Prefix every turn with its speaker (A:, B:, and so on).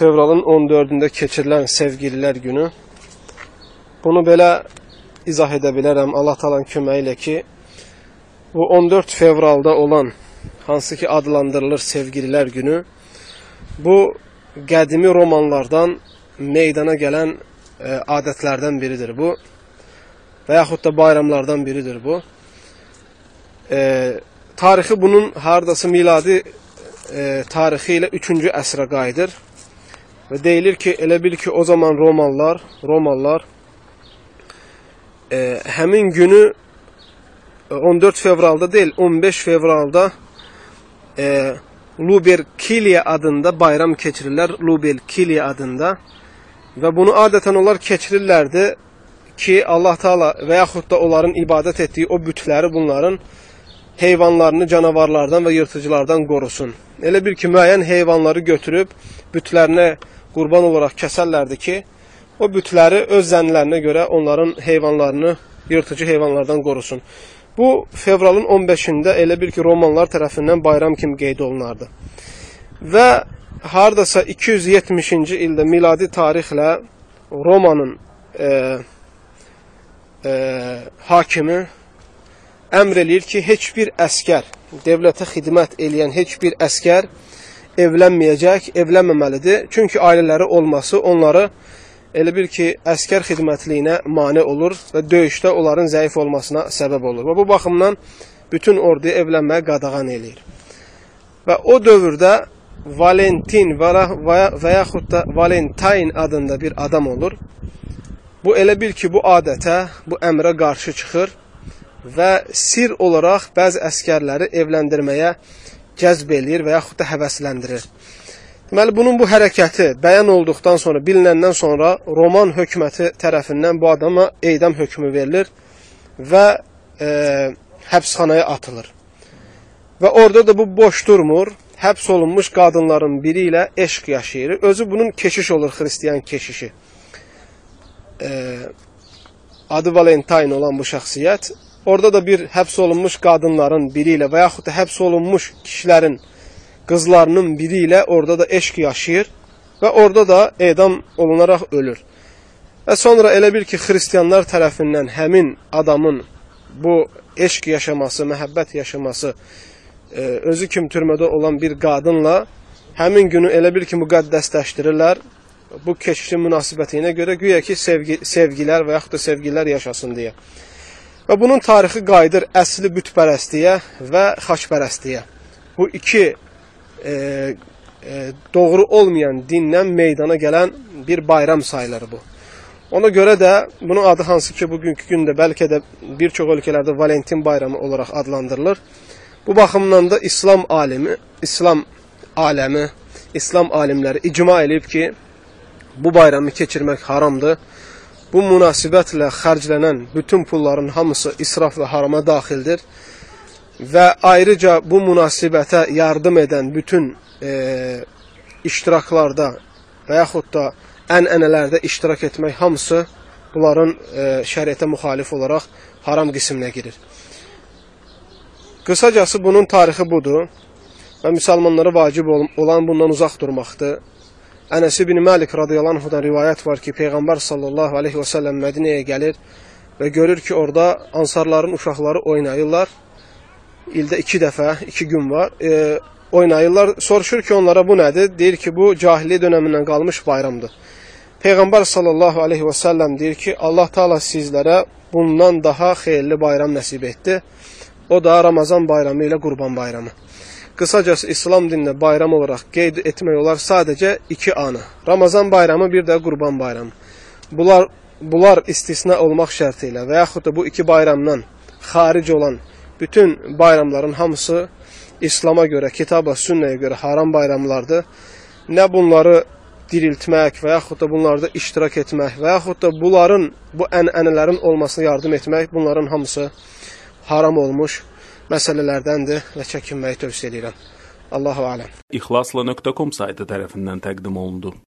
A: fevralın 14-də keçirilən sevgililər günü. Bunu belə izah edə bilərəm Allah talan köməyi ilə ki, bu 14 fevralda olan hansı ki adlandırılır sevgililər günü, bu qədimi romanlardan meydana gələn e, adətlərdən biridir bu və yaxud da bayramlardan biridir bu. E, tarixi bunun hardası miladi e, tarixi ilə 3-cü əsrə qayıdır. Və deyilir ki, elə bil ki, o zaman Romalılar, Romalılar e, həmin günü 14 fevralda deyil, 15 fevralda e, Luberkilia adında bayram keçirirlər. Luberkilia adında. Və bunu adətən onlar keçirirlərdi ki, Allah Taala və yaxud da onların ibadət etdiyi o bütləri bunların heyvanlarını canavarlardan və yırtıcılardan qorusun. Elə bir ki, müəyyən heyvanları götürüb bütlərinə qurban olaraq kəsərlərdi ki, o bütləri öz zənnilərinə görə onların heyvanlarını yırtıcı heyvanlardan qorusun. Bu fevralın 15-də elə bir ki, Romanlar tərəfindən bayram kimi qeyd olunardı. Və hardasa 270-ci ildə miladi tarixlə Romanın e, e, hakimi əmr eləyir ki, heç bir əskər, devlətə xidmət eləyən heç bir əskər evlənməyəcək, evlənməməlidir. Çünki ailələri olması onları elə bir ki, əskər xidmətliyinə mane olur və döyüşdə onların zəif olmasına səbəb olur. Və bu baxımdan bütün orduya evlənməyə qadağan eləyir. Və o dövrdə Valentin və, və yaxud da Valentine adında bir adam olur. Bu elə bil ki, bu adətə, bu əmrə qarşı çıxır və sir olaraq bəzi əskərləri evləndirməyə cəzb eləyir və yaxud da həvəsləndirir. Deməli, bunun bu hərəkəti bəyan olduqdan sonra, bilinəndən sonra Roman hökuməti tərəfindən bu adama eydam hökmü verilir və e, həbsxanaya atılır. Və orada da bu boş durmur, həbs olunmuş qadınların biri ilə eşq yaşayır. Özü bunun keşiş olur, xristiyan keşişi. E, adı Valentine olan bu şəxsiyyət Orada da bir həbs olunmuş qadınların biri ilə və yaxud da həbs olunmuş kişilərin qızlarının biri ilə orada da eşq yaşayır və orada da edam olunaraq ölür. Və sonra elə bir ki, xristianlar tərəfindən həmin adamın bu eşq yaşaması, məhəbbət yaşaması e, özü kimi türmədə olan bir qadınla həmin günü elə bir ki, müqəddəsləşdirirlər. Bu keşişin münasibətinə görə güya ki, sevgi, sevgilər və yaxud da sevgilər yaşasın deyə. Və bunun tarixi qayıdır əsli bütpərəstliyə və xaçpərəstliyə. Bu iki e, e, doğru olmayan dindən meydana gələn bir bayram sayılır bu. Ona görə də bunun adı hansı ki, bugünkü gündə bəlkə də bir çox ölkələrdə Valentin bayramı olaraq adlandırılır. Bu baxımdan da İslam alimi, İslam aləmi, İslam alimləri icma eləyib ki, bu bayramı keçirmək haramdır Bu münasibətlə xərclənən bütün pulların hamısı israf və harama daxildir və ayrıca bu münasibətə yardım edən bütün e, iştiraklarda və yaxud da ən-ənələrdə iştirak etmək hamısı bunların e, şəriətə müxalif olaraq haram qisminə girir. Qısacası bunun tarixi budur və müsəlmanlara vacib olan bundan uzaq durmaqdır. Ənəs ibn Malik radiyallahu anhudan rivayət var ki, Peyğəmbər sallallahu aleyhi və səlləm Mədinəyə gəlir və görür ki, orada ansarların uşaqları oynayırlar. İldə iki dəfə, iki gün var. E, oynayırlar. Soruşur ki, onlara bu nədir? Deyir ki, bu cahili dönəmindən qalmış bayramdır. Peyğəmbər sallallahu aleyhi və səlləm deyir ki, Allah taala sizlərə bundan daha xeyirli bayram nəsib etdi. O da Ramazan bayramı ilə Qurban bayramı. Qısacası İslam dinində bayram olaraq qeyd etmək olar sadəcə iki anı. Ramazan bayramı, bir də Qurban bayramı. Bunlar bunlar istisna olmaq şərti ilə və yaxud da bu iki bayramdan xaric olan bütün bayramların hamısı İslama görə, kitaba, sünnəyə görə haram bayramlardır. Nə bunları diriltmək və yaxud da bunlarda iştirak etmək və yaxud da bunların, bu ənənələrin olmasına yardım etmək, bunların hamısı haram olmuş məsələlərdəndir və çəkinməyi tövsiyə edirəm. Allahu aləm.
B: İxlasla.com saytı tərəfindən təqdim olundu.